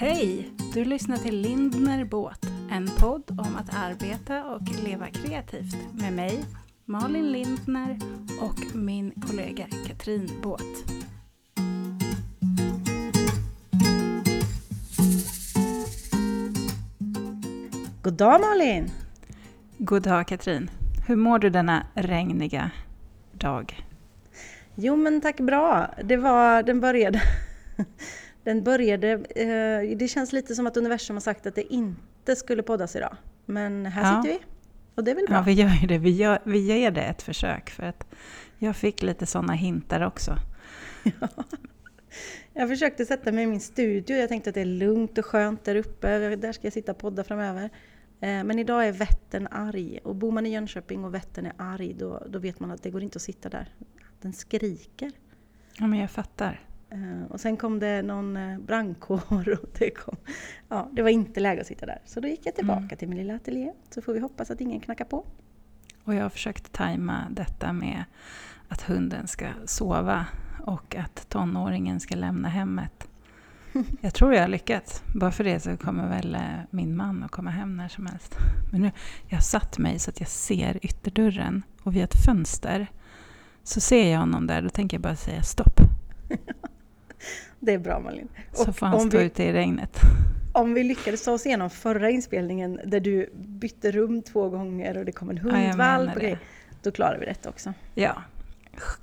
Hej! Du lyssnar till Lindner Båt, en podd om att arbeta och leva kreativt med mig, Malin Lindner och min kollega Katrin Båt. God dag Malin! God dag Katrin! Hur mår du denna regniga dag? Jo men tack bra. Det var, den började... Den började... Eh, det känns lite som att universum har sagt att det inte skulle poddas idag. Men här ja. sitter vi. Och det är väl bra? Ja, vi gör ju det. Vi, gör, vi ger det ett försök. För att jag fick lite sådana hintar också. Ja. Jag försökte sätta mig i min studio. Jag tänkte att det är lugnt och skönt där uppe. Där ska jag sitta och podda framöver. Eh, men idag är Vättern arg. Och bor man i Jönköping och Vättern är arg, då, då vet man att det går inte att sitta där. Den skriker. Ja, men jag fattar. Uh, och sen kom det någon uh, brandkår och det kom... Ja, det var inte läge att sitta där. Så då gick jag tillbaka mm. till min lilla ateljé. Så får vi hoppas att ingen knackar på. Och jag har försökt tajma detta med att hunden ska sova och att tonåringen ska lämna hemmet. Jag tror jag har lyckats. Bara för det så kommer väl eh, min man att komma hem när som helst. Men nu, jag har satt mig så att jag ser ytterdörren och via ett fönster så ser jag honom där. Då tänker jag bara säga stopp. Det är bra Malin. Så får han stå vi, ute i regnet. Om vi lyckades ta oss igenom förra inspelningen där du bytte rum två gånger och det kom en hundvalp ja, Då klarar vi detta också. Ja,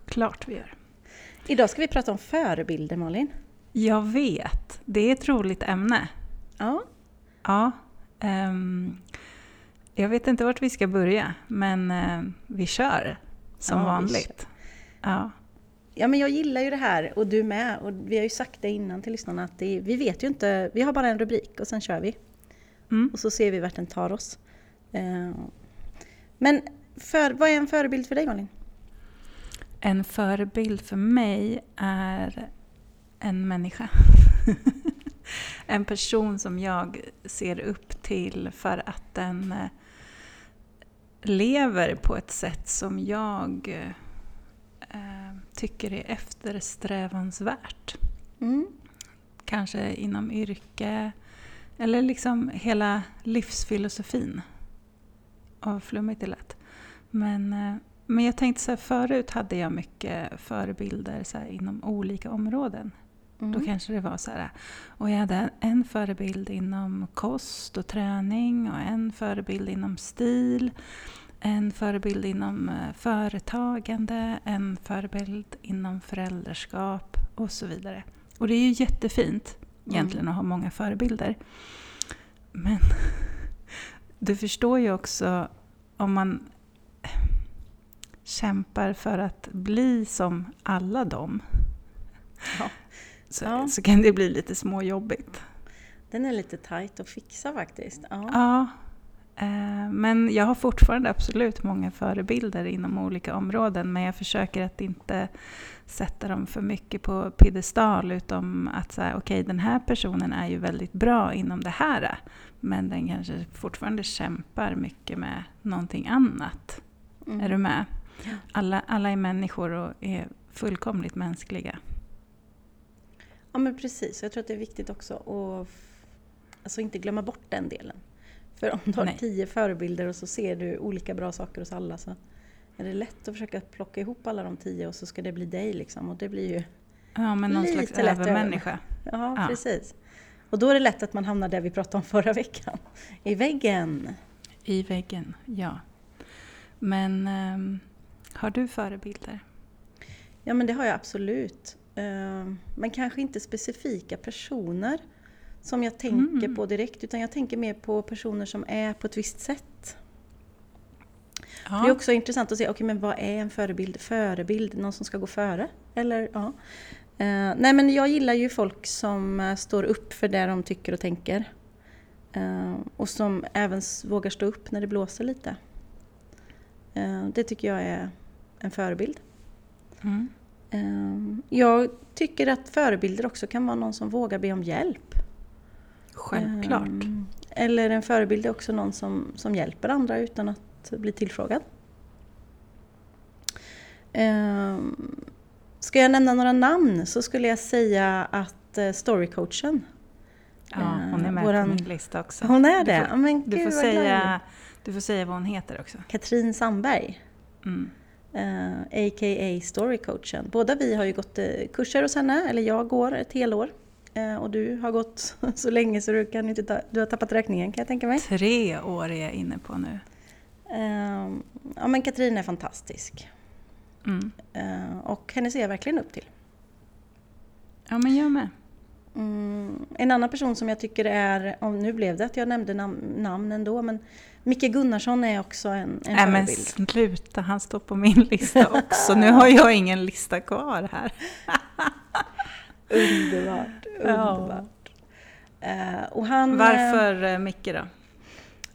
klart vi gör. Idag ska vi prata om förebilder Malin. Jag vet. Det är ett roligt ämne. Ja. Ja. Um, jag vet inte vart vi ska börja, men uh, vi kör som ja, vanligt. Kör. Ja ja men jag gillar ju det här och du med. Och vi har ju sagt det innan till lyssnarna att det, vi vet ju inte, vi har bara en rubrik och sen kör vi. Mm. Och så ser vi vart den tar oss. Uh, men för, vad är en förebild för dig Malin? En förebild för mig är en människa. en person som jag ser upp till för att den eh, lever på ett sätt som jag eh, eh, tycker är eftersträvansvärt. Mm. Kanske inom yrke eller liksom hela livsfilosofin. Vad flummigt det lät. Men, eh, men jag tänkte så här, förut hade jag mycket förebilder så inom olika områden. Mm. Då kanske det var så här, och jag hade en förebild inom kost och träning och en förebild inom stil en förebild inom eh, företagande, en förebild inom föräldraskap och så vidare. Och det är ju jättefint egentligen mm. att ha många förebilder. Men du förstår ju också om man kämpar för att bli som alla dem ja. Så, ja. så kan det bli lite småjobbigt. Den är lite tajt att fixa faktiskt. Ja, ja men jag har fortfarande absolut många förebilder inom olika områden men jag försöker att inte sätta dem för mycket på piedestal utom att säga okej okay, den här personen är ju väldigt bra inom det här men den kanske fortfarande kämpar mycket med någonting annat. Mm. Är du med? Alla, alla är människor och är fullkomligt mänskliga. Ja men precis, jag tror att det är viktigt också att alltså inte glömma bort den delen. För om du har Nej. tio förebilder och så ser du olika bra saker hos alla så är det lätt att försöka plocka ihop alla de tio och så ska det bli dig liksom. Och det blir ju Ja, men någon slags övermänniska. Ja, ja, precis. Och då är det lätt att man hamnar där vi pratade om förra veckan. I väggen. I väggen, ja. Men um, har du förebilder? Ja, men det har jag absolut. Uh, men kanske inte specifika personer som jag tänker mm. på direkt utan jag tänker mer på personer som är på ett visst sätt. Ja. Det är också intressant att se, okay, men vad är en förebild? Förebild, någon som ska gå före? Eller, ja. Uh, nej men jag gillar ju folk som uh, står upp för det de tycker och tänker. Uh, och som även vågar stå upp när det blåser lite. det tycker jag är en förebild. Mm. jag tycker att förebilder också kan vara någon som vågar be om hjälp. Självklart. Um, eller en förebild är också någon som, som hjälper andra utan att bli tillfrågad. Um, ska jag nämna några namn så skulle jag säga att uh, storycoachen Ja, hon är med Våran... på min lista också. Hon är det? Du får, men, du, får säga, du får säga vad hon heter också. Katrin Sandberg. Mm. Uh, eh, A.k.a. Storycoachen. Båda vi har ju gått kurser hos henne, eller jag går ett helår. Uh, och du har gått så länge så du kan inte ta, du har tappat räkningen kan jag tänka mig. Tre år är jag inne på nu. Uh, ja men Katrin är fantastisk. Mm. och henne ser jag verkligen upp till. Ja men jag med. Mm, en annan person som jag tycker är, om nu blev det att jag nämnde nam namn ändå, men Micke Gunnarsson är också en, en Nej, men sluta, han står på min lista också. nu har jag ingen lista kvar här. underbart, underbart. Ja. Uh, och han, Varför uh, Micke då?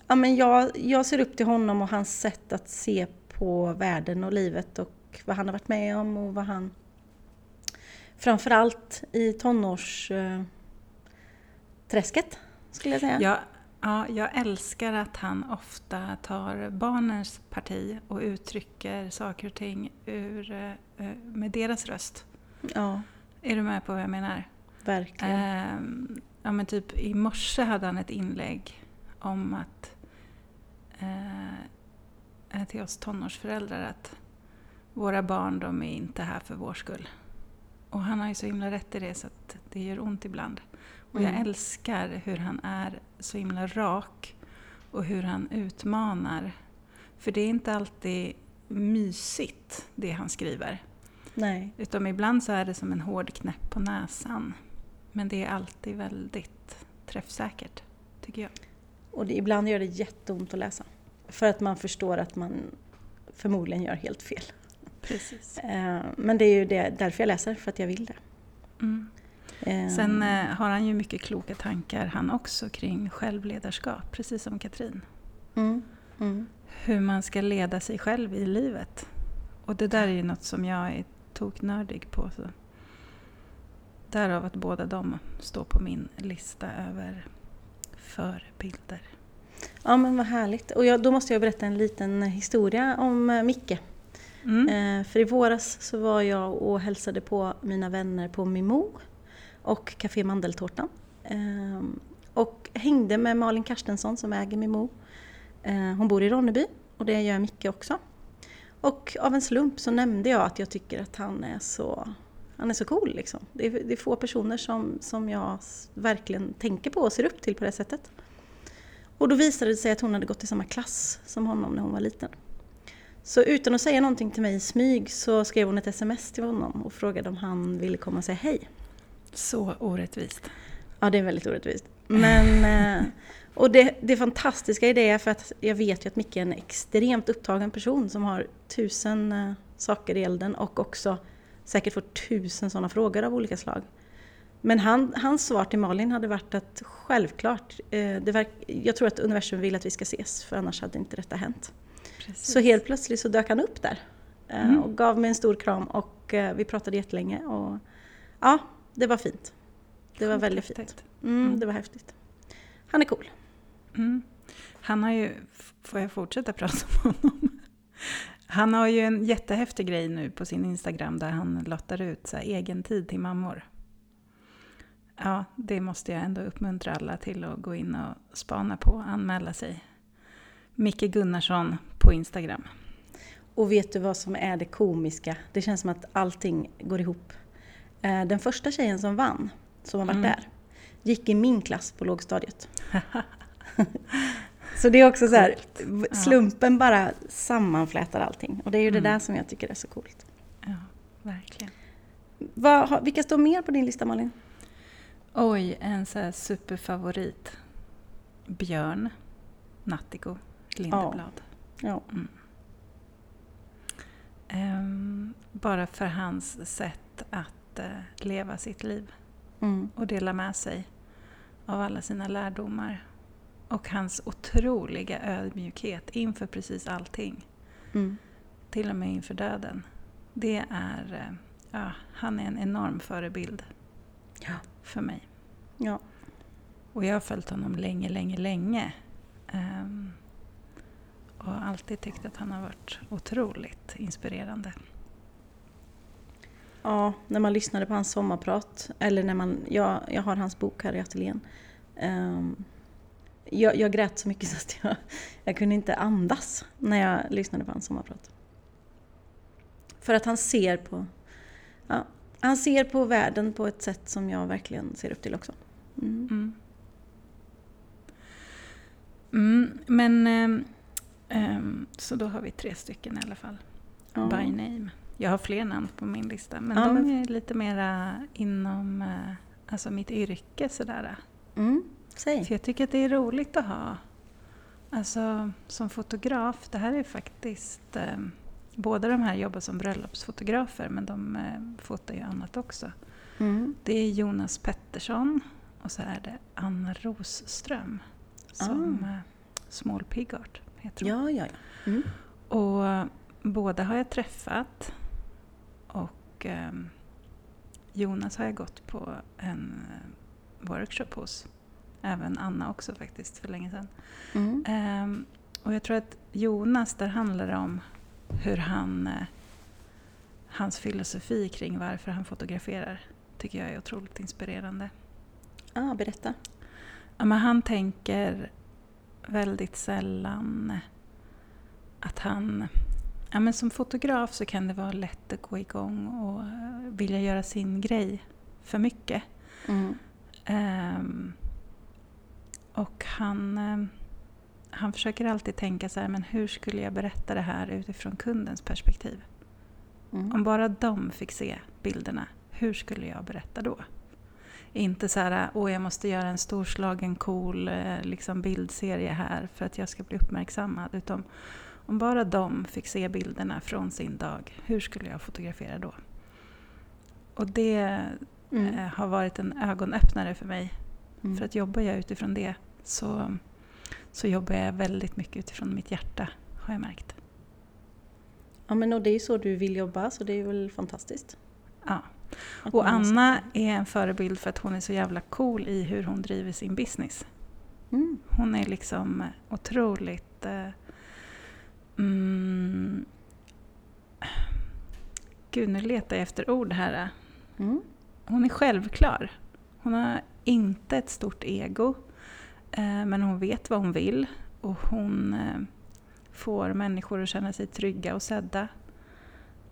Ja, men jag, jag ser upp till honom och hans sätt att se på världen och livet och vad han har varit med om och vad han framförallt i tonårsträsket skulle jag säga. Ja, ja, jag älskar att han ofta tar barnens parti och uttrycker saker och ting ur, eh, med deras röst. Ja. Är du med på vad jag menar? Verkligen. Eh, ja, men typ i morse hade han ett inlägg om att eh, till oss tonårsföräldrar att våra barn de är inte här för vår skull. Och han har ju så himla rätt i det så att det gör ont ibland. Och jag mm. älskar hur han är så himla rak och hur han utmanar. För det är inte alltid mysigt det han skriver. Nej. Utan ibland så är det som en hård knäpp på näsan. Men det är alltid väldigt träffsäkert, tycker jag. Och det, ibland gör det jätteont att läsa. För att man förstår att man förmodligen gör helt fel. Precis. Eh, men det är ju det, därför jag läser, för att jag vill det. Mm. Eh, Sen eh, har han ju mycket kloka tankar han också kring självledarskap, precis som Katrin. Mm. Mm. Hur man ska leda sig själv i livet. Och det där är ju något som jag är toknördig på. Så. Därav att båda de står på min lista över förebilder. Ja men vad härligt. Och jag, då måste jag berätta en liten historia om Micke. Mm. Eh, för i våras så var jag och hälsade på mina vänner på Mimo och Café Mandeltårtan. Eh, och hängde med Malin Karstensson som äger Mimo. Eh, hon bor i Ronneby och det gör Micke också. Och av en slump så nämnde jag att jag tycker att han är så, han är så cool. Liksom. Det, är, det är få personer som, som jag verkligen tänker på och ser upp till på det sättet. Och då visade det sig att hon hade gått i samma klass som honom när hon var liten. Så utan att säga någonting till mig i smyg så skrev hon ett sms till honom och frågade om han ville komma och säga hej. Så orättvist. Ja, det är väldigt orättvist. Men, eh, och det, det fantastiska i det är för att jag vet ju att Micke är en extremt upptagen person som har tusen eh, saker i elden och också säkert får tusen sådana frågor av olika slag. Men han, hans svar till Malin hade varit att självklart, eh, det verk, jag tror att universum vill att vi ska ses för annars hade inte detta hänt. Precis. Så helt plötsligt så dök han upp där eh, mm. och gav mig en stor kram och eh, vi pratade jättelänge. Och, ja, det var fint. Det var väldigt fint. Mm, mm. Det var häftigt. Han är cool. Mm. Han har ju, får jag fortsätta prata om honom? Han har ju en jättehäftig grej nu på sin Instagram där han lottar ut så här, egen tid till mammor. Ja, det måste jag ändå uppmuntra alla till att gå in och spana på, anmäla sig. Micke Gunnarsson på Instagram. Och vet du vad som är det komiska? Det känns som att allting går ihop. Eh, den första tjejen som vann, som har varit mm. där, gick i min klass på lågstadiet. så det är också så här, slumpen bara sammanflätar allting. Och det är ju mm. det där som jag tycker är så coolt. Ja, verkligen. Vad, vilka står mer på din lista Malin? Oj, en så här superfavorit. Björn Nattiko Lindeblad. Ja. ja. Mm. Um, bara för hans sätt att uh, leva sitt liv mm. och dela med sig av alla sina lärdomar. Och hans otroliga ödmjukhet inför precis allting. Mm. Till och med inför döden. Det är, uh, ja, han är en enorm förebild ja. för mig. Ja. Och jag har följt honom länge, länge, länge. Um, och alltid tyckt att han har varit otroligt inspirerande. Ja, när man lyssnade på hans sommarprat, eller när man, jag, jag har hans bok här i ateljén. Um, jag, jag, grät så mycket så att jag, jag kunde inte andas när jag lyssnade på hans sommarprat. För att han ser på ja, han ser på världen på ett sätt som jag verkligen ser upp till också. Mm. Mm. Mm, men um, så då har vi tre stycken i alla fall. Ja. By name. Jag har fler namn på min lista men ja, de men... är lite mera inom uh, alltså mitt yrke sådär. Mm. Säg. För jag tycker att det är roligt att ha, alltså som fotograf, det här är faktiskt um, Båda de här jobbar som bröllopsfotografer men de eh, fotar ju annat också. Mm. Det är Jonas Pettersson och så är det Anna Rosström som ah. eh, Small Pig Art heter hon. Ja, ja, ja. Mm. Och båda har jag träffat och eh, Jonas har jag gått på en eh, workshop hos. Även Anna också faktiskt för länge sedan. Mm. Eh, och jag tror att Jonas, där handlar det om hur han, eh, hans filosofi kring varför han fotograferar tycker jag är otroligt inspirerande. Ah, berätta. Ja, men han tänker väldigt sällan att han... Ja, men som fotograf så kan det vara lätt att gå igång och vilja göra sin grej för mycket. Mm. Um, och han... Um, han försöker alltid tänka så här, men hur skulle jag berätta det här utifrån kundens perspektiv? Mm. Om bara de fick se bilderna, hur skulle jag berätta då? Inte så här, åh jag måste göra en storslagen cool eh, liksom bildserie här för att jag ska bli uppmärksammad. Utan om bara de fick se bilderna från sin dag, hur skulle jag fotografera då? Och det mm. eh, har varit en ögonöppnare för mig. Mm. För att jobbar jag utifrån det så så jobbar jag väldigt mycket utifrån mitt hjärta, har jag märkt. Ja, men och det är så du vill jobba, så det är väl fantastiskt. Ja. Och Anna är en förebild för att hon är så jävla cool i hur hon driver sin business. Mm. Hon är liksom otroligt... Eh, mm, Gud, nu letar jag efter ord här. Mm. Hon är självklar. Hon har inte ett stort ego. Eh, men hon vet vad hon vill och hon eh, får människor att känna sig trygga och sedda.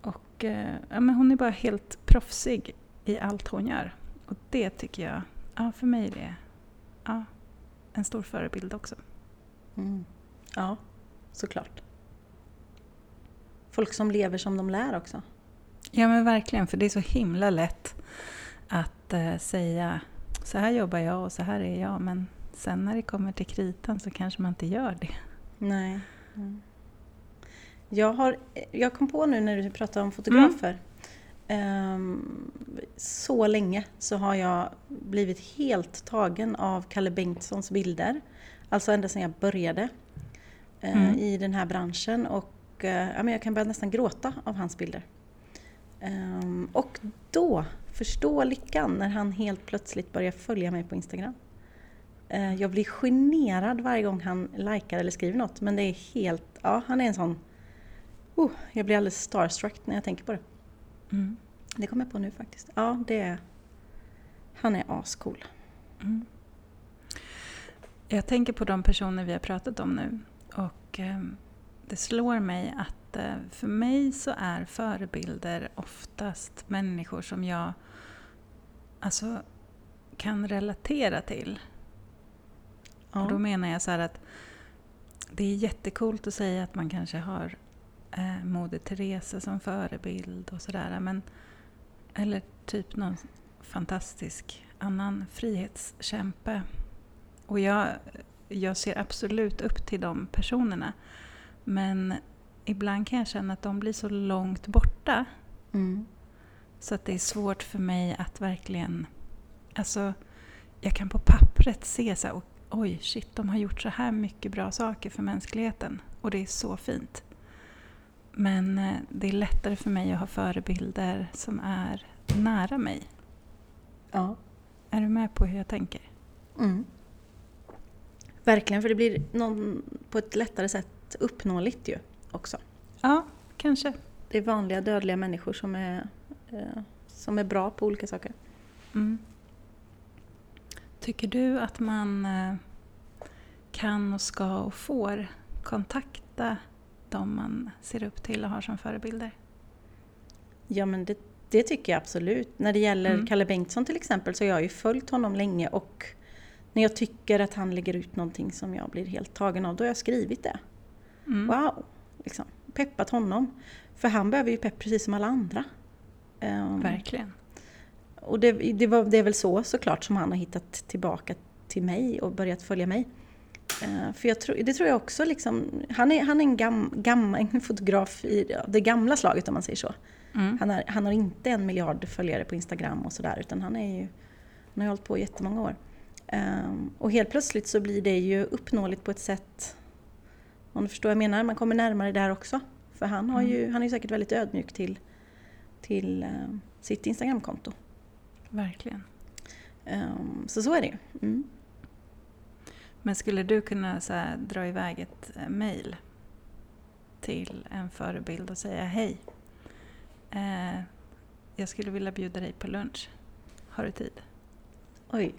Och, eh, ja, men hon är bara helt proffsig i allt hon gör. Och det tycker jag, ja, för mig är det ja, en stor förebild också. Mm. Ja, såklart. Folk som lever som de lär också. Ja men verkligen, för det är så himla lätt att äh, säga så här jobbar jag och så här är jag, men Sen när det kommer till kritan så kanske man inte gör det. Nej. Mm. Jag, har, jag kom på nu när du pratade om fotografer. Mm. Um, så länge så har jag blivit helt tagen av Kalle Bengtssons bilder. Alltså ända sedan jag började uh, mm. i den här branschen. Och uh, ja, jag kan börja nästan gråta av hans bilder. Um, och då, förstå lyckan när han helt plötsligt börjar följa mig på Instagram. Eh, jag blir generad varje gång han likar eller skriver något men det är helt, ja han är en sån, oh, jag blir alldeles starstruck när jag tänker på det. Mm. Det kommer jag på nu faktiskt. Ja, det är, han är ascool. Mm. Jag tänker på de personer vi har pratat om nu och eh, det slår mig att eh, för mig så är förebilder oftast människor som jag alltså, kan relatera till. Ja. Och då menar jag så att det är jättekult att säga att man kanske har eh, Moder Teresa som förebild och sådär. eller typ någon fantastisk annan frihetskämpe. Och jag, jag ser absolut upp till de personerna. Men ibland kan jag känna att de blir så långt borta. Mm. Så att det är svårt för mig att verkligen... Alltså, jag kan på pappret se så här, oj, shit, de har gjort så här mycket bra saker för mänskligheten och det är så fint. Men eh, det är lättare för mig att ha förebilder som är nära mig. Ja. Är du med på hur jag tänker? Mm. Verkligen, för det blir någon, på ett lättare sätt uppnåeligt ju också. Ja, kanske. Det är vanliga dödliga människor som är, eh, som är bra på olika saker. Mm. Tycker du att man eh, kan och ska och får kontakta de man ser upp till och har som förebilder? Ja men det, det tycker jag absolut. När det gäller mm. Kalle Bengtsson till exempel så har jag ju följt honom länge och när jag tycker att han lägger ut någonting som jag blir helt tagen av, då har jag skrivit det. Mm. Wow! Liksom. Peppat honom. För han behöver ju pepp precis som alla andra. Um, Verkligen. Och det, det, var, det är väl så såklart som han har hittat tillbaka till mig och börjat följa mig. Uh, för jag tror, det tror jag också liksom, han är, han är en, gam, gam, en fotograf i det gamla slaget om man säger så. Mm. Han, är, han har inte en miljard följare på Instagram och sådär utan han är ju, han har hållit på i jättemånga år. Um, och helt plötsligt så blir det ju uppnåeligt på ett sätt, om du förstår vad jag menar, man kommer närmare där också. För han, har ju, mm. han är ju säkert väldigt ödmjuk till, till uh, sitt Instagramkonto. Verkligen. Um, så så är det ju. Mm. Men skulle du kunna så här, dra iväg ett äh, mail till en förebild och säga hej, eh, jag skulle vilja bjuda dig på lunch. Har du tid? Oj, eh,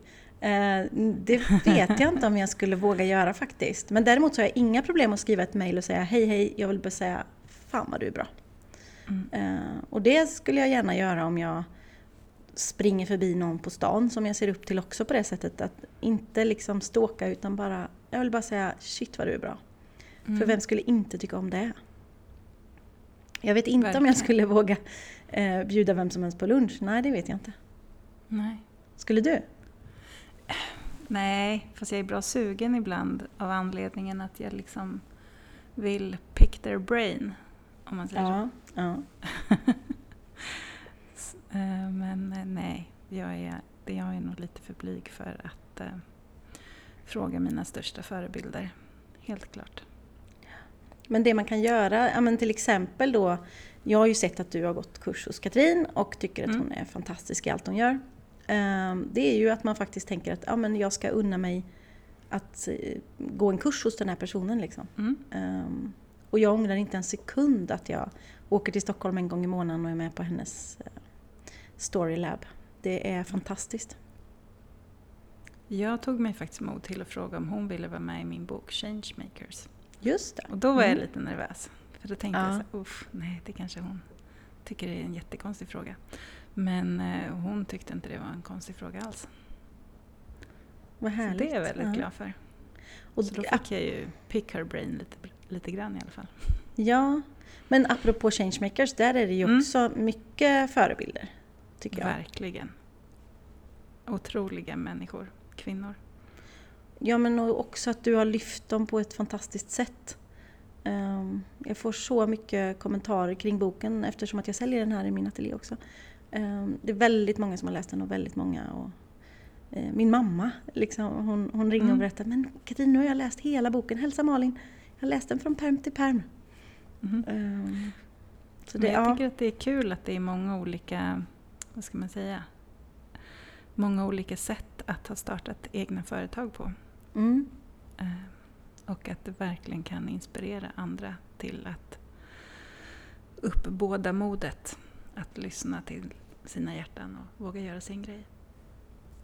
det vet jag inte om jag skulle våga göra faktiskt. Men däremot så har jag inga problem att skriva ett mail och säga hej hej, jag vill bara säga fan vad du är bra. Mm. Eh, och det skulle jag gärna göra om jag springer förbi någon på stan som jag ser upp till också på det sättet. Att inte liksom ståka utan bara, jag vill bara säga shit vad du är bra. Mm. För vem skulle inte tycka om det? Jag vet inte Verkligen. om jag skulle våga eh, bjuda vem som helst på lunch. Nej, det vet jag inte. Nej. Skulle du? Nej, fast jag är bra sugen ibland av anledningen att jag liksom vill pick their brain, om man säger ja, så. Ja. Eh, men eh, nej, jag är, jag är nog lite för blyg för att eh, fråga mina största förebilder. Helt klart. Men det man kan göra, ja, men till exempel då, jag har ju sett att du har gått kurs hos Katrin och tycker att mm. hon är fantastisk i allt hon gör. Um, det är ju att man faktiskt tänker att ja, men jag ska unna mig att uh, gå en kurs hos den här personen. Liksom. Mm. Um, och jag ångrar inte en sekund att jag åker till Stockholm en gång i månaden och är med på hennes uh, Storylab. Det är fantastiskt. Jag tog mig faktiskt mod till att fråga om hon ville vara med i min bok Changemakers. Just det. Och då var jag mm. lite nervös. För då tänkte ja. jag så uff, nej det kanske hon tycker är en jättekonstig fråga. Men eh, hon tyckte inte det var en konstig fråga alls. Vad härligt. Så det är jag väldigt ja. glad för. Och så då fick jag ju pick her brain lite, lite grann i alla fall. Ja, men apropå changemakers, där är det ju mm. också mycket förebilder. Tycker jag. Verkligen. Otroliga människor, kvinnor. Ja, men också att du har lyft dem på ett fantastiskt sätt. Ehm, jag får så mycket kommentarer kring boken eftersom att jag säljer den här i min ateljé också. Ehm, det är väldigt många som har läst den och väldigt många och eh, min mamma liksom, hon, hon ringde mm. och berättade men Katrin, nu har jag läst hela boken. Hälsa Malin. Jag har läst den från perm till perm. Mm. så det, jag ja. tycker att det är kul att det är många olika, vad ska man säga, många olika sätt att ha startat egna företag på. Mm. Eh, och att det verkligen kan inspirera andra till att uppbåda modet att lyssna till sina hjärtan och våga göra sin grej.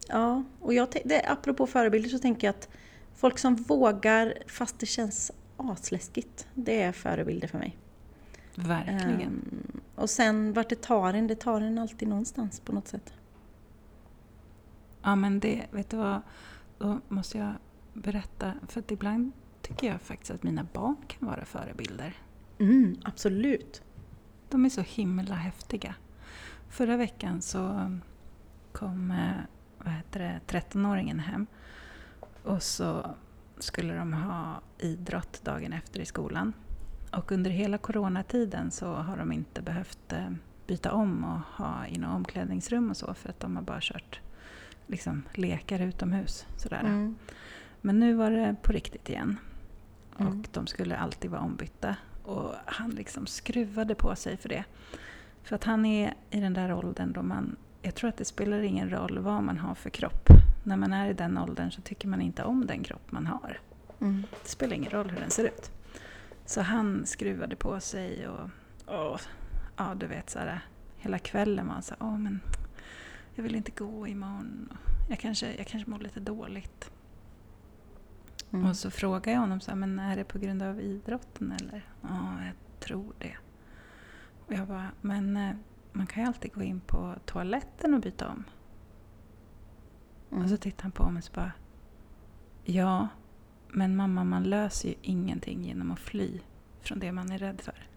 Ja, och jag, det, apropå förebilder så tänker jag att folk som vågar fast det känns asläskigt, det är förebilder för mig. Verkligen. Um, och sen vart det tar en, det tar en alltid någonstans på något sätt. Ja men det, vet du vad, då måste jag berätta, för att ibland tycker jag faktiskt att mina barn kan vara förebilder. Mm, absolut. De är så himla häftiga. Förra veckan så kom eh, vad heter det, 13-åringen hem och så skulle de ha idrott dagen efter i skolan. Och under hela coronatiden så har de inte behövt eh, byta om och ha i något omklädningsrum och så för att de har bara kört liksom, lekar utomhus. Sådär. Mm. Men nu var det på riktigt igen. Mm. Och de skulle alltid vara ombytta. Och han liksom skruvade på sig för det. För att han är i den där åldern då man... Jag tror att det spelar ingen roll vad man har för kropp. När man är i den åldern så tycker man inte om den kropp man har. Mm. Det spelar ingen roll hur den ser ut. Så han skruvade på sig och... och ja, du vet så här, Hela kvällen var han så här, åh men jag vill inte gå imorgon. jag kanske, jag kanske mår lite dåligt. Mm. Och så frågar jag honom så här, men är det på grund av idrotten eller? Ja, jag tror det. Och jag bara, men eh, man kan ju alltid gå in på toaletten och byta om. Mm. Och så tittar han på mig och så bara, ja, men mamma man löser ju ingenting genom att fly från det man är rädd för.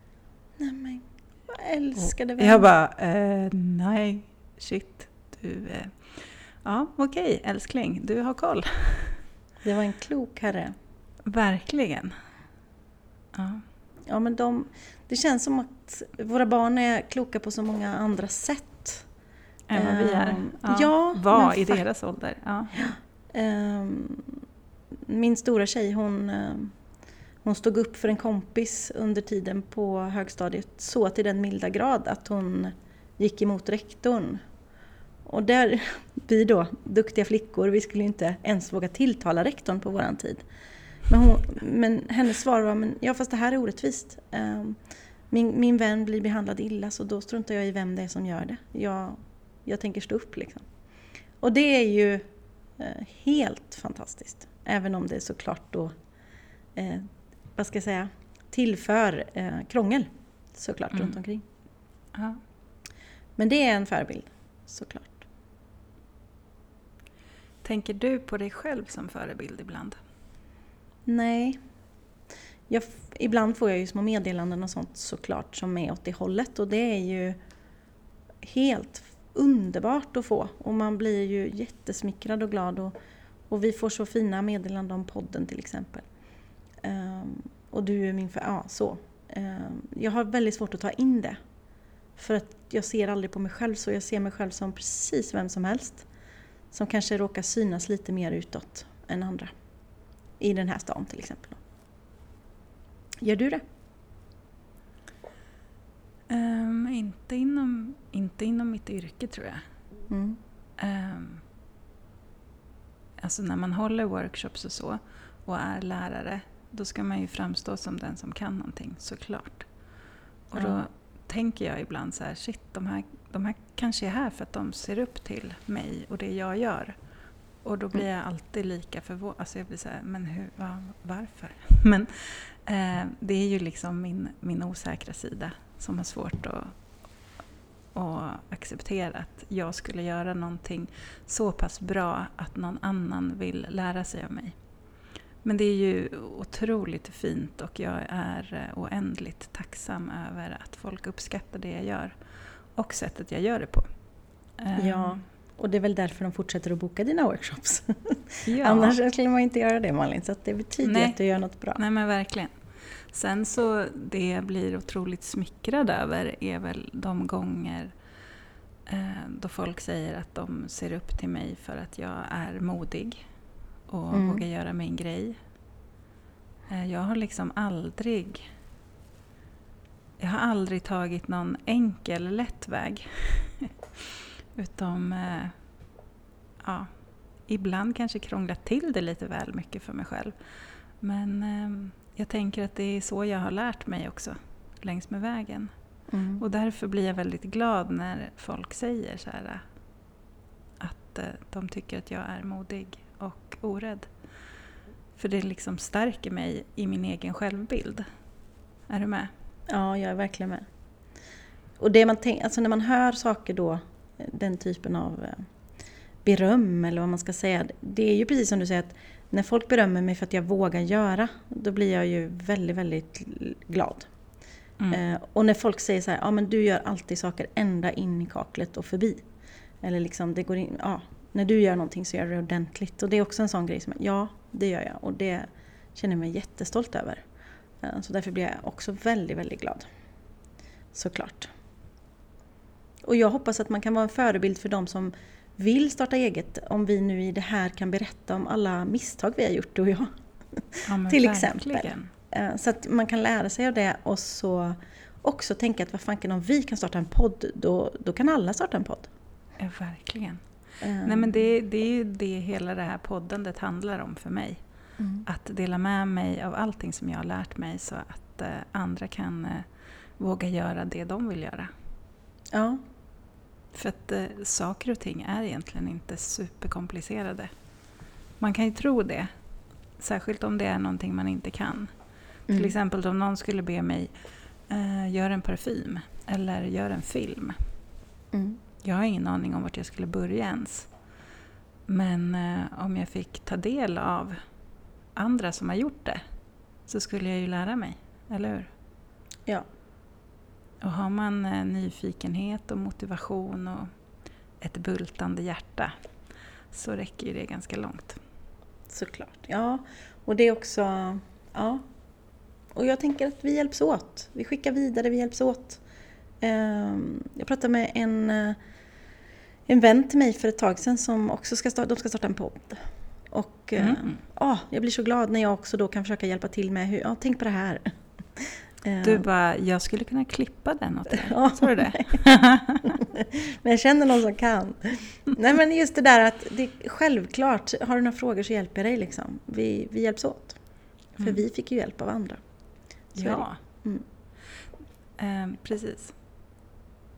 Nej men, jag älskade vän. Jag bara, eh, nej, shit, du... Eh, ja, okej okay, älskling, du har koll. Det var en klok herre. Verkligen. Ja. Ja, men de, det känns som att våra barn är kloka på så många andra sätt. Än vad vi är. Ehm, ja, ja Var i deras ålder. Ja. Um, min stora tjej hon, ehm, hon stod upp för en kompis under tiden på högstadiet så till den milda grad att hon gick emot rektorn. Och där, vi då, duktiga flickor, vi skulle inte ens våga tilltala rektorn på våran tid. Men, hon, men hennes svar var, men, ja fast det här är orättvist. Um, min, min vän blir behandlad illa så då struntar jag i vem det är som gör det. Jag, jag tänker stå upp liksom. Och det är ju eh, helt fantastiskt. Även om det såklart då, eh, vad ska jag säga, tillför eh, krångel såklart mm. runt omkring. Ja. Men det är en förebild, såklart. Tänker du på dig själv som förebild ibland? Nej. Jag, ibland får jag ju små meddelanden och sånt såklart som är åt det hållet och det är ju helt underbart att få och man blir ju jättesmickrad och glad och, och vi får så fina meddelanden om podden till exempel. Um, och du är min för ja så. Um, jag har väldigt svårt att ta in det. För att jag ser aldrig på mig själv så, jag ser mig själv som precis vem som helst. Som kanske råkar synas lite mer utåt än andra. I den här stan till exempel. Gör du det? Um, inte, inom, inte inom mitt yrke tror jag. Mm. Um, alltså när man håller workshops och så och är lärare då ska man ju framstå som den som kan någonting såklart. Och då tänker jag ibland så här, shit de här, de här kanske är här för att de ser upp till mig och det jag gör. Och då blir jag alltid lika förvånad. Alltså jag blir så här, men hur, var, varför? Men eh, det är ju liksom min, min osäkra sida som har svårt att, att acceptera att jag skulle göra någonting så pass bra att någon annan vill lära sig av mig. Men det är ju otroligt fint och jag är oändligt tacksam över att folk uppskattar det jag gör och sättet jag gör det på. Ja, ehm. och det är väl därför de fortsätter att boka dina workshops. Ja. Annars skulle man inte göra det Malin, så det betyder Nej. att du gör något bra. Nej men verkligen. Sen så det jag blir otroligt smickrad över är väl de gånger eh, då folk säger att de ser upp till mig för att jag är modig och mm. vågar göra min grej. Eh, jag har liksom aldrig jag har aldrig tagit någon enkel, lätt väg. Utom eh, ja, ibland kanske krånglat till det lite väl mycket för mig själv. Men eh, jag tänker att det är så jag har lärt mig också, längs med vägen. Mm. Och därför blir jag väldigt glad när folk säger så här, att de tycker att jag är modig och orädd. För det liksom stärker mig i min egen självbild. Är du med? Ja, jag är verkligen med. Och det man tänk, alltså när man hör saker då, den typen av eh, beröm eller vad man ska säga. Det är ju precis som du säger att när folk berömmer mig för att jag vågar göra, då blir jag ju väldigt, väldigt glad. Mm. Eh, och när folk säger så här, ja men du gör alltid saker ända in i kaklet och förbi. Eller liksom, det går in, ja, när du gör någonting så gör du det ordentligt. Och det är också en sån grej som, ja, det gör jag. Och det känner jag mig jättestolt över. Eh, så därför blir jag också väldigt, väldigt glad. Såklart. Och jag hoppas att man kan vara en förebild för de som vill starta eget. Om vi nu i det här kan berätta om alla misstag vi har gjort, du och jag. Ja, Till exempel. Eh, så att man kan lära sig av det och så också tänka att vad fanken om vi kan starta en podd, då, då kan alla starta en podd. Ja, verkligen. Mm. Nej, men det, det är ju det hela det här poddandet handlar om för mig. Mm. Att dela med mig av allting som jag har lärt mig så att eh, andra kan eh, våga göra det de vill göra. Ja. För att eh, saker och ting är egentligen inte superkomplicerade. Man kan ju tro det, särskilt om det är någonting man inte kan. Mm. Till exempel om någon skulle be mig eh, göra en parfym eller göra en film. Mm. Jag har ingen aning om vart jag skulle börja ens. Men eh, om jag fick ta del av andra som har gjort det så skulle jag ju lära mig, eller hur? Ja. Och har man eh, nyfikenhet och motivation och ett bultande hjärta så räcker ju det ganska långt. Såklart, ja. Och det är också, ja. Och jag tänker att vi hjälps åt. Vi skickar vidare, vi hjälps åt. Ehm, jag pratade med en, eh, en vän till mig för ett tag sedan som också ska starta, de ska starta en podd. Och mm. ja, jag blir så glad när jag också då kan försöka hjälpa till med hur, ja, tänk på det här. Du bara, jag skulle kunna klippa den åt dig. Ja, Sa du det? men jag känner någon som kan. Nej men just det där att det, självklart, har du några frågor så hjälper jag dig liksom. Vi, vi hjälps åt. För mm. vi fick ju hjälp av andra. Så ja. Mm. Eh, precis.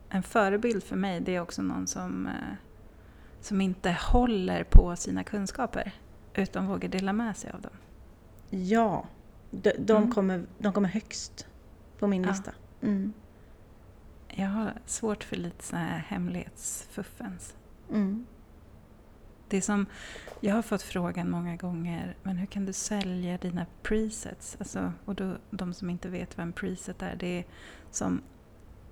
En förebild för mig det är också någon som, eh, som inte håller på sina kunskaper utan vågar dela med sig av dem. Ja, de, de mm. kommer, de kommer högst på min ja. lista. Mm. Jag har svårt för lite sådana här hemlighetsfuffens. Mm. Det är som, jag har fått frågan många gånger, men hur kan du sälja dina presets? Alltså, och då, de som inte vet vad en preset är, det är som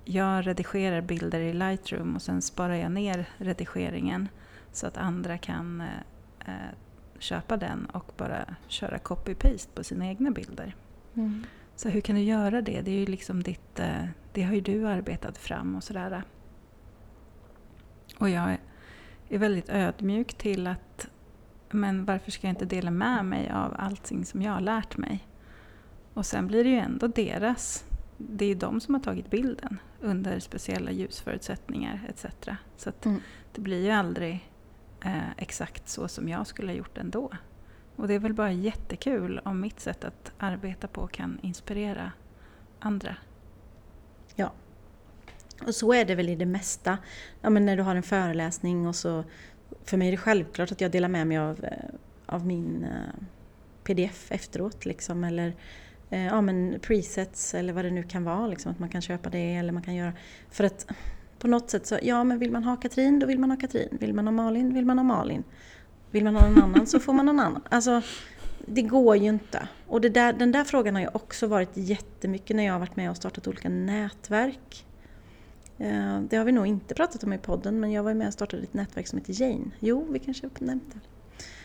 jag redigerar bilder i Lightroom och sen sparar jag ner redigeringen så att andra kan eh, eh köpa den och bara köra copy-paste på sina egna bilder. Mm. Så hur kan du göra det? Det är ju liksom ditt, eh, det har ju du arbetat fram och sådär. Och jag är väldigt ödmjuk till att men varför ska jag inte dela med mig av allting som jag har lärt mig? Och sen blir det ju ändå deras. Det är ju de som har tagit bilden under speciella ljusförutsättningar etc. Så mm. det blir ju aldrig eh, exakt så som jag skulle ha gjort ändå. Och det är väl bara jättekul om mitt sätt att arbeta på kan inspirera andra. Ja. Och så är det väl i det mesta. Ja, men när du har en föreläsning och så... För mig är det självklart att jag delar med mig av, eh, av min uh, pdf efteråt. Liksom, eller uh, ja, men presets eller vad det nu kan vara. Liksom, att man kan köpa det eller man kan göra... För att på något sätt så, ja men vill man ha Katrin, då vill man ha Katrin. Vill man ha Malin, vill man ha Malin. Vill man ha någon annan så får man någon annan. Alltså, det går ju inte. Och där, den där frågan har ju också varit jättemycket när jag har varit med och startat olika nätverk. Eh, det har vi nog inte pratat om i podden, men jag var med och startade ett nätverk som heter Jane. Jo, vi kanske har nämnt det.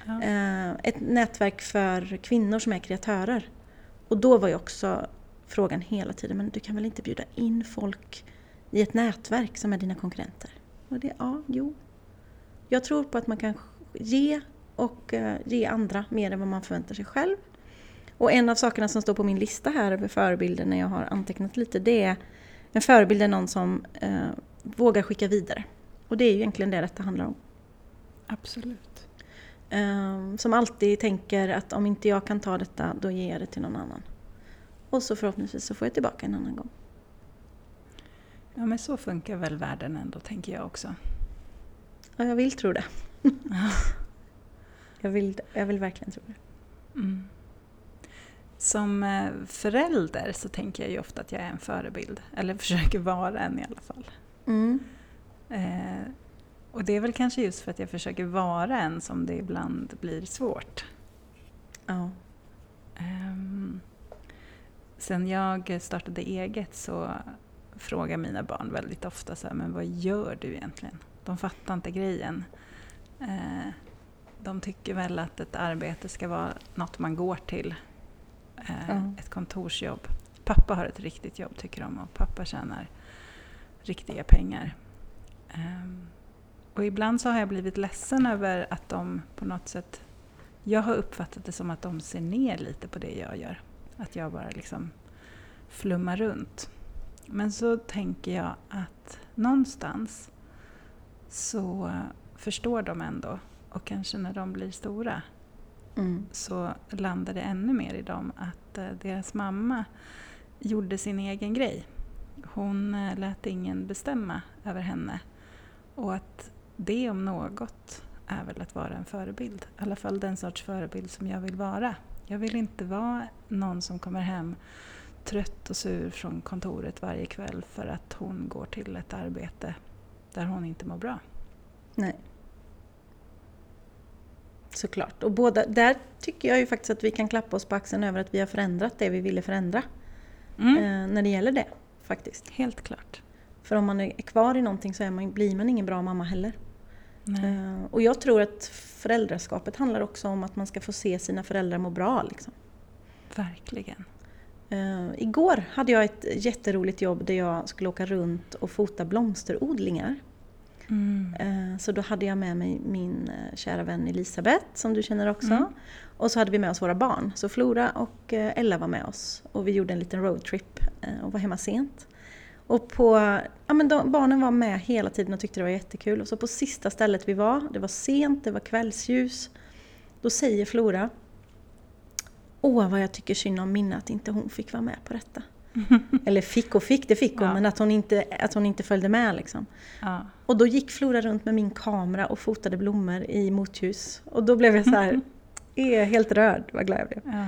Ja. Eh, ett nätverk för kvinnor som är kreatörer. Och då var ju också frågan hela tiden, men du kan väl inte bjuda in folk i ett nätverk som är dina konkurrenter? Och det, ja, jo. Jag tror på att man kan ge och eh, ge andra mer än vad man förväntar sig själv. Och en av sakerna som står på min lista här över förebilder när jag har antecknat lite, det är en förebild är någon som eh, vågar skicka vidare. Och det är ju egentligen det detta handlar om. Absolut. Eh, som alltid tänker att om inte jag kan ta detta, då ger jag det till någon annan. Och så förhoppningsvis så får jag tillbaka en annan gång. Ja men så funkar väl världen ändå, tänker jag också. Ja, jag vill tro det. jag, vill, jag vill verkligen tro det. Mm. Som eh, förälder så tänker jag ju ofta att jag är en förebild. Eller försöker vara en i alla fall. Mm. Eh, och det är väl kanske just för att jag försöker vara en som det ibland blir svårt. Ja. Eh, sen jag startade eget så frågar mina barn väldigt ofta så här, men vad gör du egentligen? De fattar inte grejen. Eh, de tycker väl att ett arbete ska vara något man går till. Mm. Ett kontorsjobb. Pappa har ett riktigt jobb tycker de och pappa tjänar riktiga pengar. Ehm, och ibland så har jag blivit ledsen över att de på något sätt... Jag har uppfattat det som att de ser ner lite på det jag gör. Att jag bara liksom flummar runt. Men så tänker jag att någonstans så förstår de ändå. Och kanske när de blir stora mm. så landar det ännu mer i dem att eh, deras mamma gjorde sin egen grej. Hon eh, lät ingen bestämma över henne. Och att det om något är väl att vara en förebild. I alla fall den sorts förebild som jag vill vara. Jag vill inte vara någon som kommer hem trött och sur från kontoret varje kväll för att hon går till ett arbete där hon inte mår bra. Nej. Såklart. Och båda, där tycker jag ju faktiskt att vi kan klappa oss på axeln över att vi har förändrat det vi ville förändra. Mm. Eh, när det gäller det, faktiskt. Helt klart. För om man är kvar i någonting så man, blir man ingen bra mamma heller. Uh, och jag tror att föräldraskapet handlar också om att man ska få se sina föräldrar må bra. Liksom. Verkligen. Uh, igår hade jag ett jätteroligt jobb där jag skulle åka runt och fota blomsterodlingar. Mm. Uh, så då hade jag med mig min kära vän Elisabeth som du känner också. Mm. Och så hade vi med oss våra barn. Så Flora och Ella var med oss och vi gjorde en liten roadtrip och var hemma sent. Och på, ja men de, barnen var med hela tiden och tyckte det var jättekul. Och så på sista stället vi var, det var sent, det var kvällsljus. Då säger Flora Åh vad jag tycker synd om Minna att inte hon fick vara med på detta. Eller fick och fick, det fick hon, ja. men att hon inte, att hon inte följde med. Liksom. Ja. Och då gick Flora runt med min kamera och fotade blommor i motljus. Och då blev jag så här, är helt rörd, vad glad jag blev. Ja.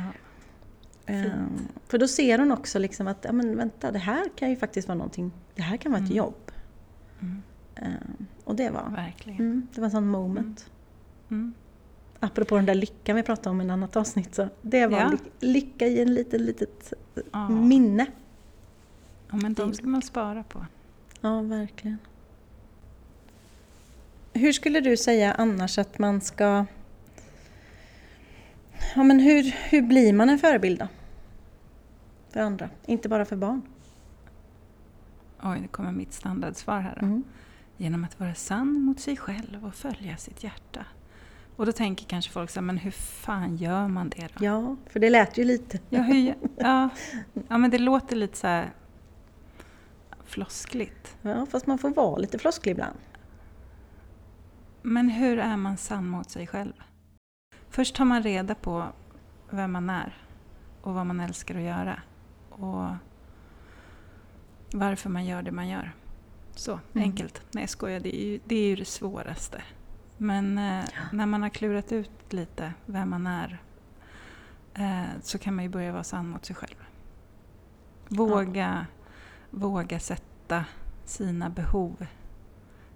Um, för då ser hon också liksom att, ja men vänta, det här kan ju faktiskt vara någonting, det här kan vara ett mm. jobb. Mm. Um, och det var, Verkligen. Mm, det var en sån moment. Mm. mm. Apropå den där lyckan vi pratade om i ett annat avsnitt, så det var ja. ly lycka i en liten, litet ja. minne. Ja men de ska man spara på. Ja, verkligen. Hur skulle du säga annars att man ska Ja, men hur, hur blir man en förebild då? För andra, inte bara för barn. Oj, det kommer mitt standardsvar här. Mm. Genom att vara sann mot sig själv och följa sitt hjärta. Och då tänker kanske folk så här, men hur fan gör man det då? Ja, för det lät ju lite. Ja, hur, ja, ja men det låter lite så här floskligt. Ja, fast man får vara lite flosklig ibland. Men hur är man sann mot sig själv? Först tar man reda på vem man är och vad man älskar att göra. Och varför man gör det man gör. Så mm. enkelt. Nej, jag skojar. Det är ju det, är ju det svåraste. Men eh, ja. när man har klurat ut lite vem man är eh, så kan man ju börja vara sann mot sig själv. Våga, ja. våga sätta sina behov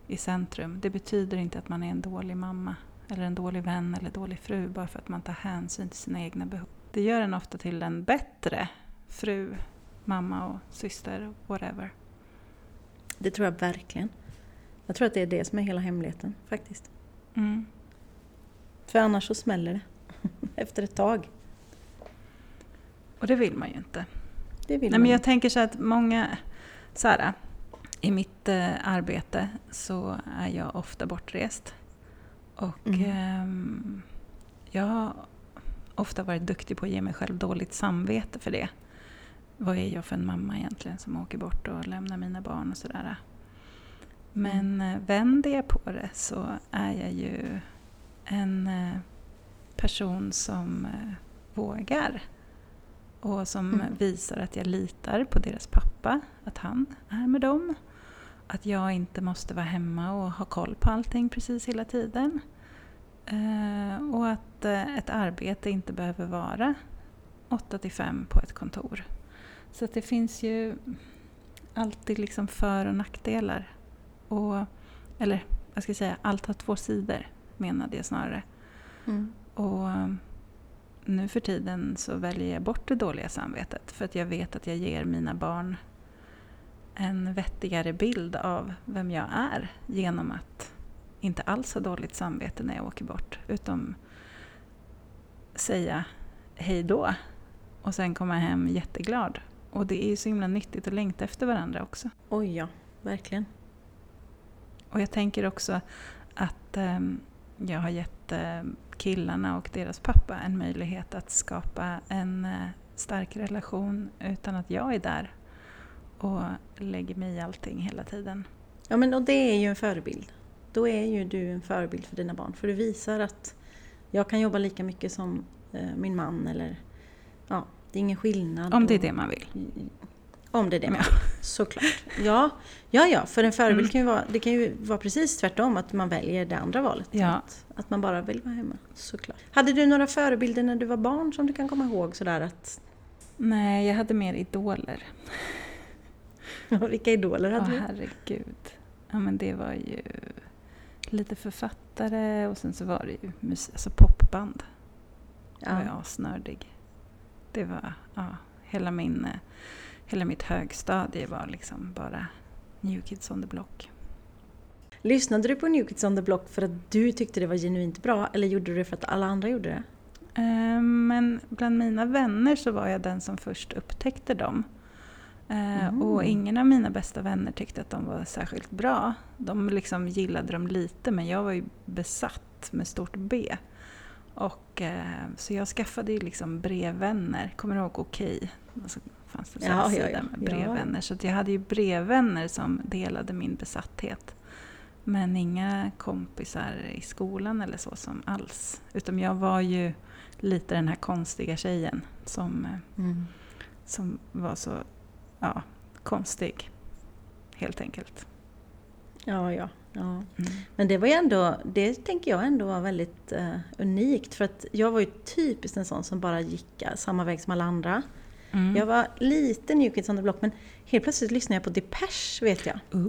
i centrum. Det betyder inte att man är en dålig mamma eller en dålig vän eller dålig fru bara för att man tar hänsyn till sina egna behov. Det gör en ofta till en bättre fru, mamma och syster, whatever. Det tror jag verkligen. Jag tror att det är det som är hela hemligheten faktiskt. Mm. För annars så smäller det efter ett tag. Och det vill man ju inte. Det vill Nej, man men jag tänker så att många, så här, i mitt eh, arbete så är jag ofta bortrest. Och mm. eh, jag har ofta varit duktig på att ge mig själv dåligt samvete för det. Vad är jag för en mamma egentligen som åker bort och lämnar mina barn och sådär. Men mm. vänder jag på det så är jag ju en eh, person som eh, vågar. Och som mm. visar att jag litar på deras pappa, att han är med dem. Att jag inte måste vara hemma och ha koll på allting precis hela tiden. Eh, och att eh, ett arbete inte behöver vara 8 till 5 på ett kontor. Så det finns ju alltid liksom för och nackdelar. Och, eller vad ska jag säga, allt har två sidor menade jag snarare. Mm. Och nu för tiden så väljer jag bort det dåliga samvetet för att jag vet att jag ger mina barn en vettigare bild av vem jag är genom att inte alls ha dåligt samvete när jag åker bort. Utan säga hej då och sen komma hem jätteglad. Och det är ju så himla nyttigt att längta efter varandra också. Oj ja, verkligen. Och jag tänker också att eh, jag har gett eh, killarna och deras pappa en möjlighet att skapa en eh, stark relation utan att jag är där och lägger mig i allting hela tiden. Ja men och det är ju en förebild. Då är ju du en förebild för dina barn. För du visar att jag kan jobba lika mycket som eh, min man eller ja, det är ingen skillnad. Om det är det man vill. Om det är det man vill. Såklart. Ja, ja, ja för en förebild Mm. kan ju vara, det kan ju vara precis tvärtom, att man väljer det andra valet. Ja. Att, att man bara vill vara hemma. Såklart. Hade du några förebilder när du var barn som du kan komma ihåg sådär att, Nej, jag hade mer idoler. vilka idoler hade Åh du? herregud. Ja men det var ju lite författare och sen så var det ju alltså popband. Jag var ju Ja. asnördig. Det var, ja, hela min, hela mitt högstadie var liksom bara New Kids on the Block. Lyssnade du på New Kids on the Block för att du tyckte det var genuint bra eller gjorde du det för att alla andra gjorde det? Eh, Men bland mina vänner så var jag den som först upptäckte dem. Eh, Mm. Och ingen av mina bästa vänner tyckte att de var särskilt bra. De liksom gillade dem lite men jag var ju besatt med stort B. Och, eh, så jag skaffade ju liksom brevvänner. Kommer du ihåg Okej? Alltså, fanns det så här Ja, ja, sida ja. med Ja. brevvänner. Så att jag hade ju brevvänner som delade min besatthet. Men inga kompisar i skolan eller så som alls. Utan jag var ju lite den här konstiga tjejen som, eh, som var så ja, konstig. Helt enkelt. Ja, ja. Ja. Mm. Men det var ju ändå, det tänker jag ändå var väldigt eh, unikt för att jag var ju typiskt en sån som bara gick eh, samma väg som alla andra. Mm. Jag var lite New Kids on the Block men helt plötsligt lyssnade jag på Depeche vet jag. Uh.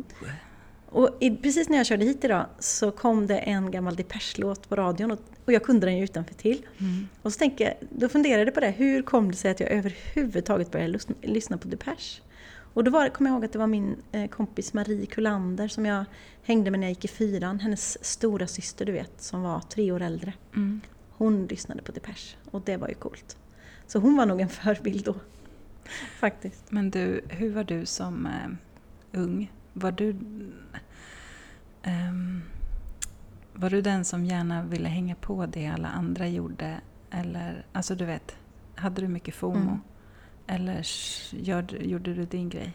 Och i, precis när jag körde hit idag så kom det en gammal Depeche-låt på radion och, och jag kunde den ju utanför till. Mm. Och så tänker jag, då funderade jag på det, hur kom det sig att jag överhuvudtaget började lyssna, lyssna på Depeche? Och då var, det- kom jag ihåg att det var min eh, kompis Marie Kullander som jag hängde med när jag gick i fyran. Hennes stora syster du vet, som var tre år äldre. Mm. Hon lyssnade på Depeche och det var ju coolt. Så hon var nog en förebild då. Faktiskt. Men du, hur var du som eh, ung? Var du, ehm, var du den som gärna ville hänga på det alla andra gjorde? Eller, alltså du vet, hade du mycket FOMO? Mm. Eller gör, gjorde du din grej?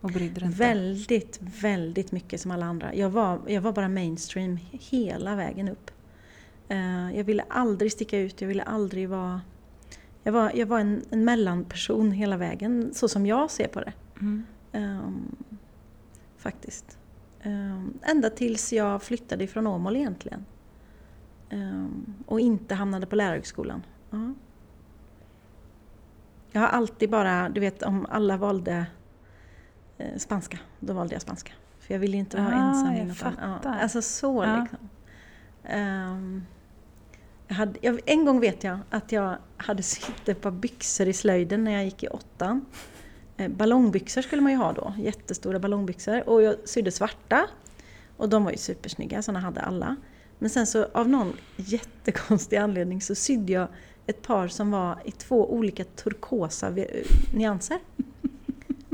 Och brydde dig inte? Väldigt, väldigt mycket som alla andra. Jag var, jag var bara mainstream hela vägen upp. Eh, jag ville aldrig sticka ut, jag ville aldrig vara... Jag var, jag var en, en mellanperson hela vägen, så som jag ser på det. Mm. Ehm, faktiskt. Um, ända tills jag flyttade ifrån Åmål egentligen. Ehm, och inte hamnade på lärarhögskolan. Ja. Jag har alltid bara, du vet om alla valde eh, spanska, då valde jag spanska. För jag ville inte vara Ah, ensam. jag fan- Ja, fattar. alltså så Ja. liksom. Ehm, jag hade, jag, en gång vet jag att jag hade sytt ett par byxor i slöjden när jag gick i åttan. Eh, Ballongbyxor skulle man ju ha då, jättestora ballongbyxor. Och jag sydde svarta. Och de var ju supersnygga, sådana hade alla. Men sen så av någon jättekonstig anledning så sydde jag ett par som var i två olika turkosa nyanser.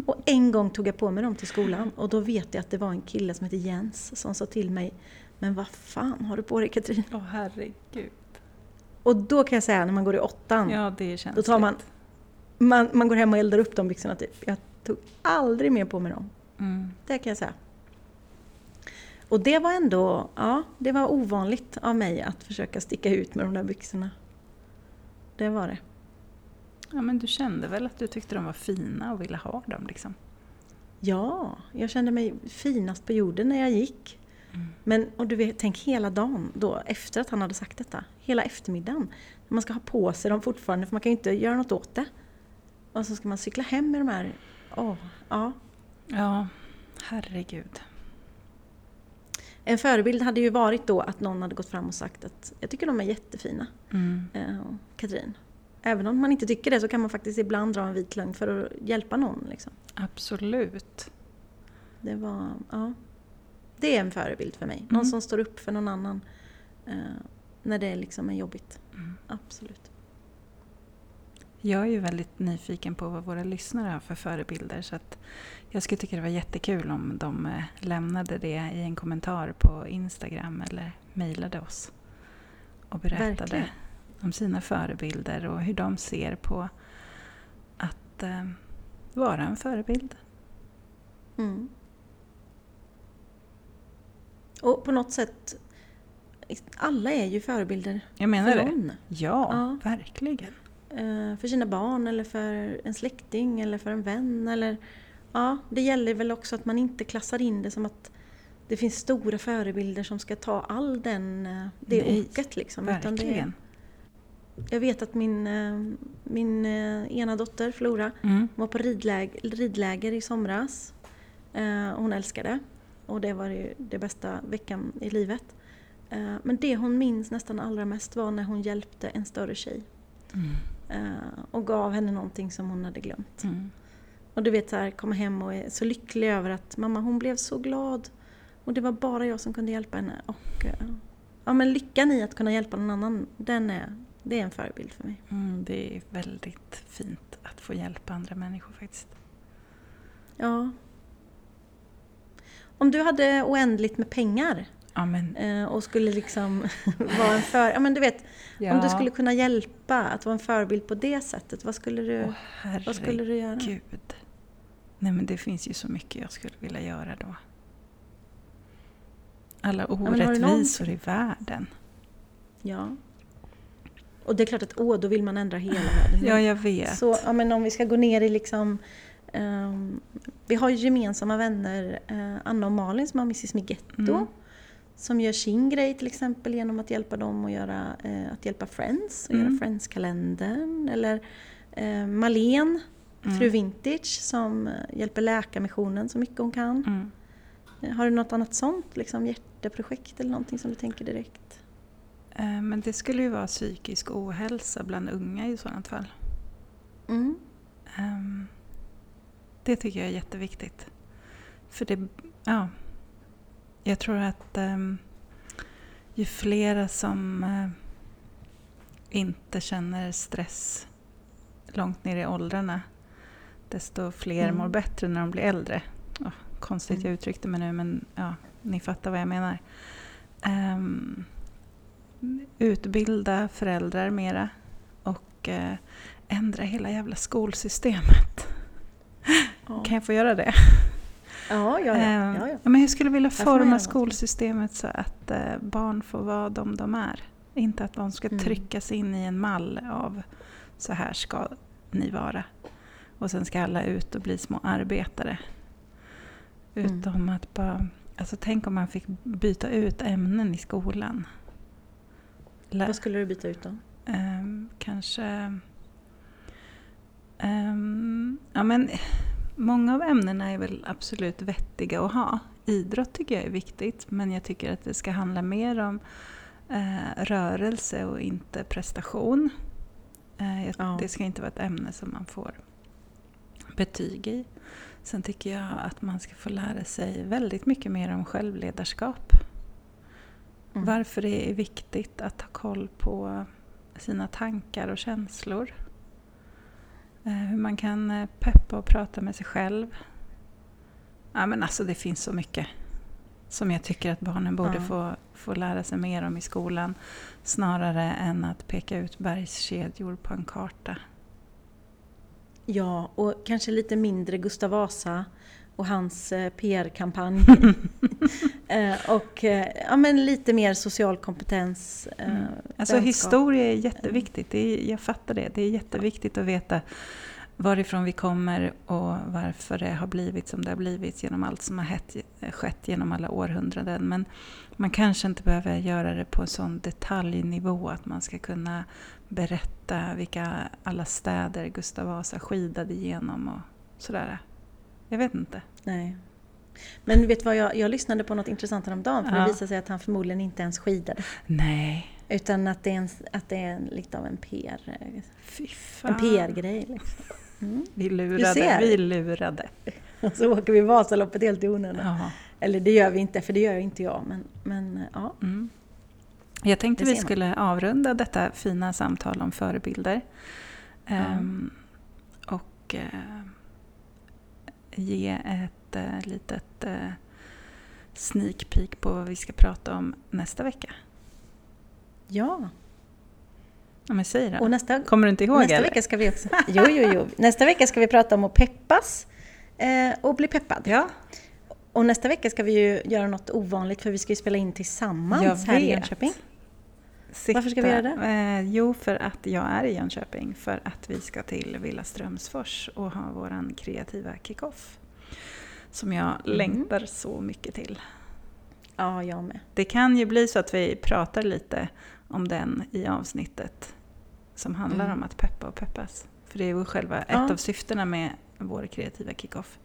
Och en gång tog jag på mig dem till skolan och då vet jag att det var en kille som hette Jens som sa till mig Men vad fan har du på dig Katrin? Åh herregud. Och då kan jag säga när man går i åttan, Ja, det känns då tar man, man, man går hem och eldar upp de byxorna typ. Jag tog aldrig mer på mig dem. Mm. Det kan jag säga. Och det var ändå, ja, det var ovanligt av mig att försöka sticka ut med de där byxorna. Det var det. Ja, men du kände väl att du tyckte de var fina och ville ha dem liksom? Ja, jag kände mig finast på jorden när jag gick. Mm. Men, och du vet, tänk hela dagen då, efter att han hade sagt detta. Hela eftermiddagen. Man ska ha på sig dem fortfarande, för man kan ju inte göra något åt det. Och så ska man cykla hem med de här, åh, ja. Ja, herregud. En förebild hade ju varit då att någon hade gått fram och sagt att jag tycker de är jättefina, Mm. eh, Katrin. Även om man inte tycker det så kan man faktiskt ibland dra en vit lögn för att hjälpa någon. Liksom. Absolut. Det var, ja. Det är en förebild för mig. Någon Mm. som står upp för någon annan eh, när det liksom är jobbigt. Mm. Absolut. Jag är ju väldigt nyfiken på vad våra lyssnare har för förebilder så att jag skulle tycka det var jättekul om de eh, lämnade det i en kommentar på Instagram eller mejlade oss och berättade Verkligen. om sina förebilder och hur de ser på att eh, vara en förebild. Mm. Och på något sätt, alla är ju förebilder Jag menar för det. någon. Ja, Ja. verkligen. Eh, för sina barn eller för en släkting eller för en vän eller ja, det gäller väl också att man inte klassar in det som att det finns stora förebilder som ska ta all den, eh, det Nej, oket. Liksom. Verkligen. det, jag vet att min, eh, min ena dotter Flora Mm. var på ridläger, ridläger i somras. Hon älskar det. Och det var ju det bästa veckan i livet. Men det hon minns nästan allra mest var när hon hjälpte en större tjej. Mm. Eh, Och gav henne någonting som hon hade glömt. Mm. Och du vet så här, komma hem och är så lycklig över att mamma hon blev så glad. Och det var bara jag som kunde hjälpa henne. Och, eh, ja men lyckan i att kunna hjälpa någon annan, den är, det är en förebild för mig. Mm, det är väldigt fint att få hjälpa andra människor faktiskt. Ja. Om du hade oändligt med pengar Ja, men, eh, och skulle liksom vara en för... Ja men du vet, om du skulle kunna hjälpa, att vara en förebild på det sättet, vad skulle du, Åh, vad skulle du göra? herregud. Nej men det finns ju så mycket jag skulle vilja göra då. Alla orättvisor i världen. Ja. Och det är klart att åh, då vill man ändra hela världen. Ja, jag vet. Så ja, men om vi ska gå ner i liksom... ehm, vi har ju gemensamma vänner, eh, Anna och Malin som har Mrs Migetto. Mm. Som gör sin grej till exempel genom att hjälpa dem att göra, eh, att hjälpa Friends, och Mm. göra Friends-kalendern. Eller eh, Malene, Mm. fru Vintage, som hjälper Läkarmissionen så mycket hon kan. Mm. Eh, Har du något annat sånt, liksom hjärteprojekt eller någonting som du tänker direkt? Eh, Men det skulle ju vara psykisk ohälsa bland unga i sådant fall. Ehm, Det tycker jag är jätteviktigt. För det, ja. Jag tror att ehm, ju flera som eh, inte känner stress långt ner i åldrarna, desto fler Mm. mår bättre när de blir äldre. Åh, konstigt Mm. jag uttryckte mig nu, men ja, ni fattar vad jag menar. Ehm, utbilda föräldrar mera och eh, ändra hela jävla skolsystemet. Ja. Kan jag få göra det? Ja, ja, ja. Ehm, ja, ja. men jag skulle vilja forma skolsystemet så att eh, barn får vara de de är. Inte att de ska Mm. tryckas in i en mall av så här ska ni vara. Och sen ska alla ut och bli små arbetare. Mm. Utom att bara... Alltså tänk om man fick byta ut ämnen i skolan. Lä- Vad skulle du byta ut då? Ehm, kanske... ehm, ja, men, många av ämnena är väl absolut vettiga att ha. Idrott tycker jag är viktigt, men jag tycker att det ska handla mer om eh, rörelse och inte prestation. Eh, jag- Ja. Det ska inte vara ett ämne som man får betyg i. Sen tycker jag att man ska få lära sig väldigt mycket mer om självledarskap. Mm. Varför det är viktigt att ha koll på sina tankar och känslor. Eh, Hur man kan eh, peppa och prata med sig själv. Ja, men alltså det finns så mycket som jag tycker att barnen borde Ja. få, få lära sig mer om i skolan. Snarare än att peka ut bergskedjor på en karta. Ja, och kanske lite mindre Gustav Vasa och hans eh, PR-kampanj. eh, och eh, ja, men lite mer social kompetens. Eh, Mm. Alltså vänskap. historia är jätteviktigt. Det är, jag fattar det. Det är jätteviktigt att veta varifrån vi kommer och varför det har blivit som det har blivit genom allt som har hett, skett genom alla århundraden. Men man kanske inte behöver göra det på en sån detaljnivå att man ska kunna berätta vilka alla städer Gustav Vasa skidade igenom och sådär. Jag vet inte. Nej. Men vet du vad, jag, jag lyssnade på något intressant häromdagen för Ja. det visade sig att han förmodligen inte ens skidade. Nej, Utan att det är, en, att det är lite av en PR, en PR-grej. Liksom. Mm. Vi lurade. Vi lurade. Och så åker vi Vasaloppet helt i onödan. Eller det gör vi inte, för det gör inte jag. Men, men ja. Mm. Jag tänkte vi skulle avrunda detta fina samtal om förebilder. Ehm, och eh, ge ett eh, litet eh, sneak peek på vad vi ska prata om nästa vecka. ja. Ja, men säg det. Och nästa, Kommer du inte ihåg nästa eller? vecka ska vi också... Jo, jo, jo. Nästa vecka ska vi prata om att peppas eh, och bli peppad. Ja, Och nästa vecka ska vi ju göra något ovanligt för vi ska ju spela in tillsammans Jag här i vet. Jönköping. sitta. Varför ska vi göra det? Eh, jo, för att jag är i Jönköping. För att vi ska till Villa Strömsfors och ha våran kreativa kick-off. Som jag Mm. längtar så mycket till. Ja, jag med. Det kan ju bli så att vi pratar lite om den i avsnittet som handlar Mm. om att peppa och peppas. För det är ju själva Ja. ett av syftena med vår kreativa kickoff.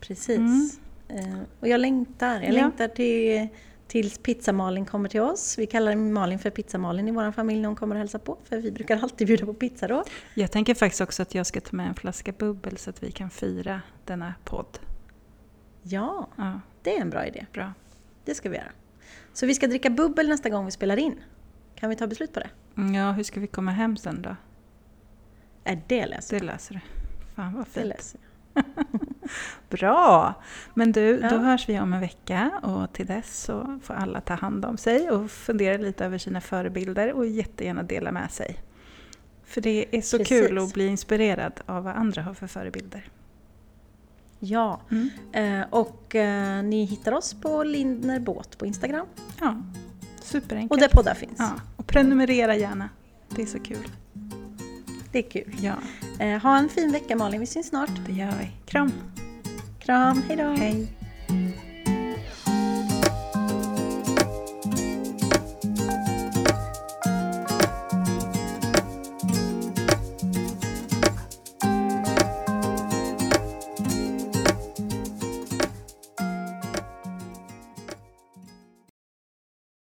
Precis. Mm. Eh, och jag längtar. Jag Ja. längtar till, tills pizza-Malin kommer till oss. Vi kallar Malin för pizza-Malin i vår familj när hon kommer och hälsar på. För vi brukar alltid bjuda på pizza då. Jag tänker faktiskt också att jag ska ta med en flaska bubbel så att vi kan fira denna podd. Ja, Ja, det är en bra idé. bra. Det ska vi göra. Så vi ska dricka bubbel nästa gång vi spelar in. Kan vi ta beslut på det? Mm, Ja, hur ska vi komma hem sen då? Är det löser Det löser du. Fan vad Det fint. löser jag. Bra! Men du, då Ja. hörs vi om en vecka och till dess så får alla ta hand om sig och fundera lite över sina förebilder och jättegärna dela med sig. För det är så Precis. kul att bli inspirerad av vad andra har för förebilder. Ja, Mm. eh, och eh, ni hittar oss på Lindner Båt på Instagram. Ja, superenkelt. Och där poddar finns. Ja, och prenumerera gärna. Det är så kul. Det är kul. Ja, Eh, ha en fin vecka Malin, vi syns snart. det gör vi. Kram! Kram, hejdå! Hej!